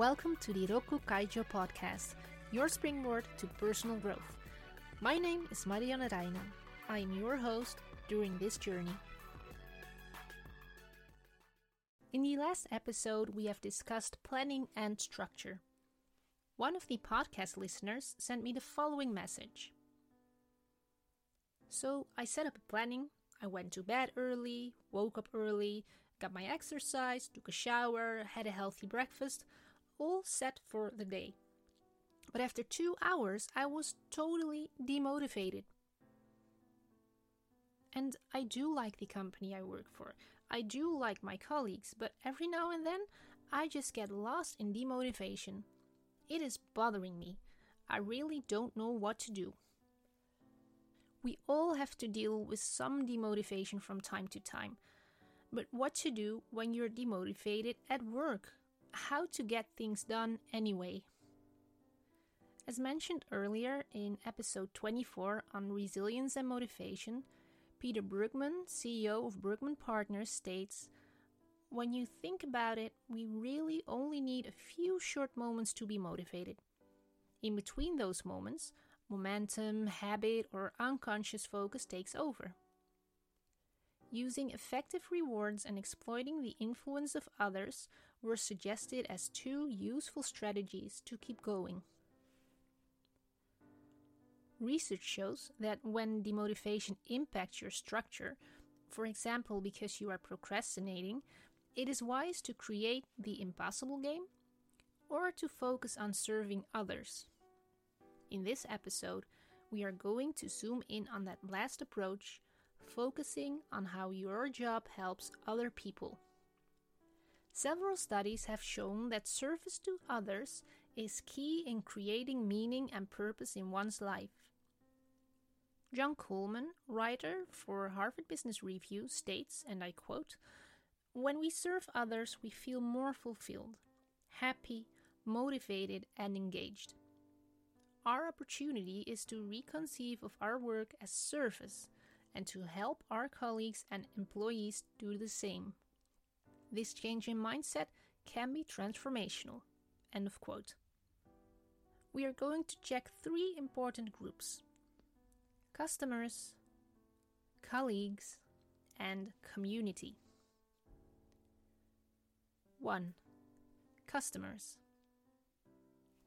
Welcome to the Rokku Kaijo podcast, your springboard to personal growth. My name is Marianne Reijnen. I am your host during this journey. In the last episode, we have discussed planning and structure. One of the podcast listeners sent me the following message. So I set up a planning. I went to bed early, woke up early, got my exercise, took a shower, had a healthy breakfast, all set for the day. But after two hours, I was totally demotivated. And I do like the company I work for. I do like my colleagues, but every now and then I just get lost in demotivation. It is bothering me. I really don't know what to do. We all have to deal with some demotivation from time to time. But what to do when you're demotivated at work? How to get things done anyway? As mentioned earlier in episode 24 on resilience and motivation, Peter Bregman, CEO of Bregman Partners, states When you think about it, we really only need a few short moments to be motivated. In between those moments, momentum, habit, or unconscious focus takes over. Using effective rewards and exploiting the influence of others were suggested as two useful strategies to keep going. Research shows that when demotivation impacts your structure, for example, because you are procrastinating, it is wise to create the impossible game or to focus on serving others. In this episode, we are going to zoom in on that last approach, focusing on how your job helps other people. Several studies have shown that service to others is key in creating meaning and purpose in one's life. John Coleman, writer for Harvard Business Review, states, and I quote, When we serve others, we feel more fulfilled, happy, motivated, and engaged. Our opportunity is to reconceive of our work as service and to help our colleagues and employees do the same. This change in mindset can be transformational. End of quote. We are going to check three important groups customers, colleagues, and community. 1. Customers.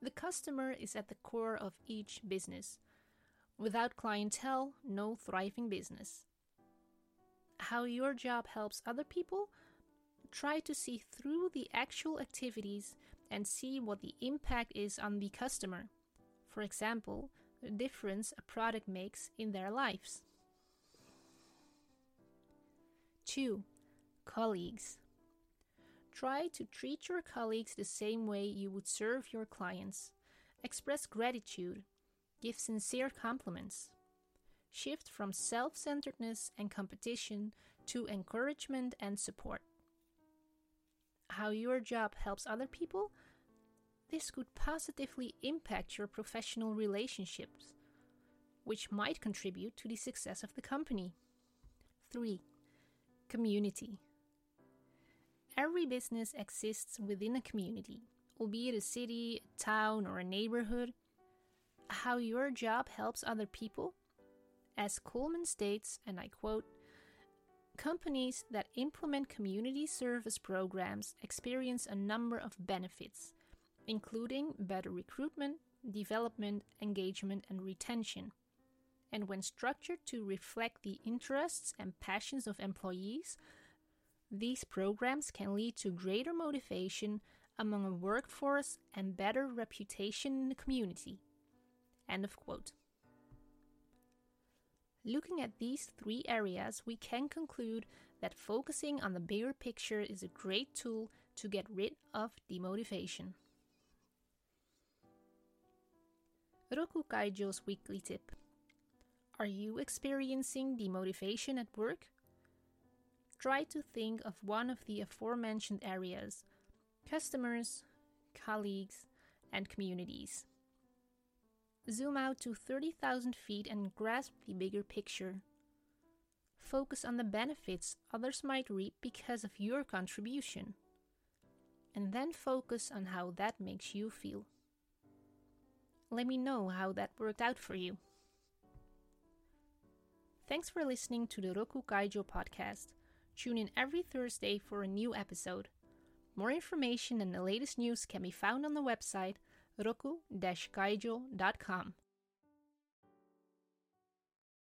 The customer is at the core of each business. Without clientele, no thriving business. How your job helps other people? Try to see through the actual activities and see what the impact is on the customer. For example, the difference a product makes in their lives. 2. Colleagues. Try to treat your colleagues the same way you would serve your clients. Express gratitude. Give sincere compliments. Shift from self centeredness and competition to encouragement and support. How your job helps other people this could positively impact your professional relationships, which might contribute to the success of the company. 3. Community. Every business exists within a community, albeit a city, a town, or a neighborhood. How your job helps other people? As Coleman states, and I quote, Companies that implement community service programs experience a number of benefits, including better recruitment, development, engagement, and retention. And when structured to reflect the interests and passions of employees, these programs can lead to greater motivation among a workforce and better reputation in the community. End of quote. Looking at these three areas, we can conclude that focusing on the bigger picture is a great tool to get rid of demotivation. Rokku Kaijo's weekly tip. Are you experiencing demotivation at work? Try to think of one of the aforementioned areas customers, colleagues, and communities. Zoom out to 30,000 feet and grasp the bigger picture. Focus on the benefits others might reap because of your contribution. and then focus on how that makes you feel. Let me know how that worked out for you. Thanks for listening to the Rokku Kaijo podcast. Tune in every Thursday for a new episode. More information and the latest news can be found on the website rokku-kaijo.com.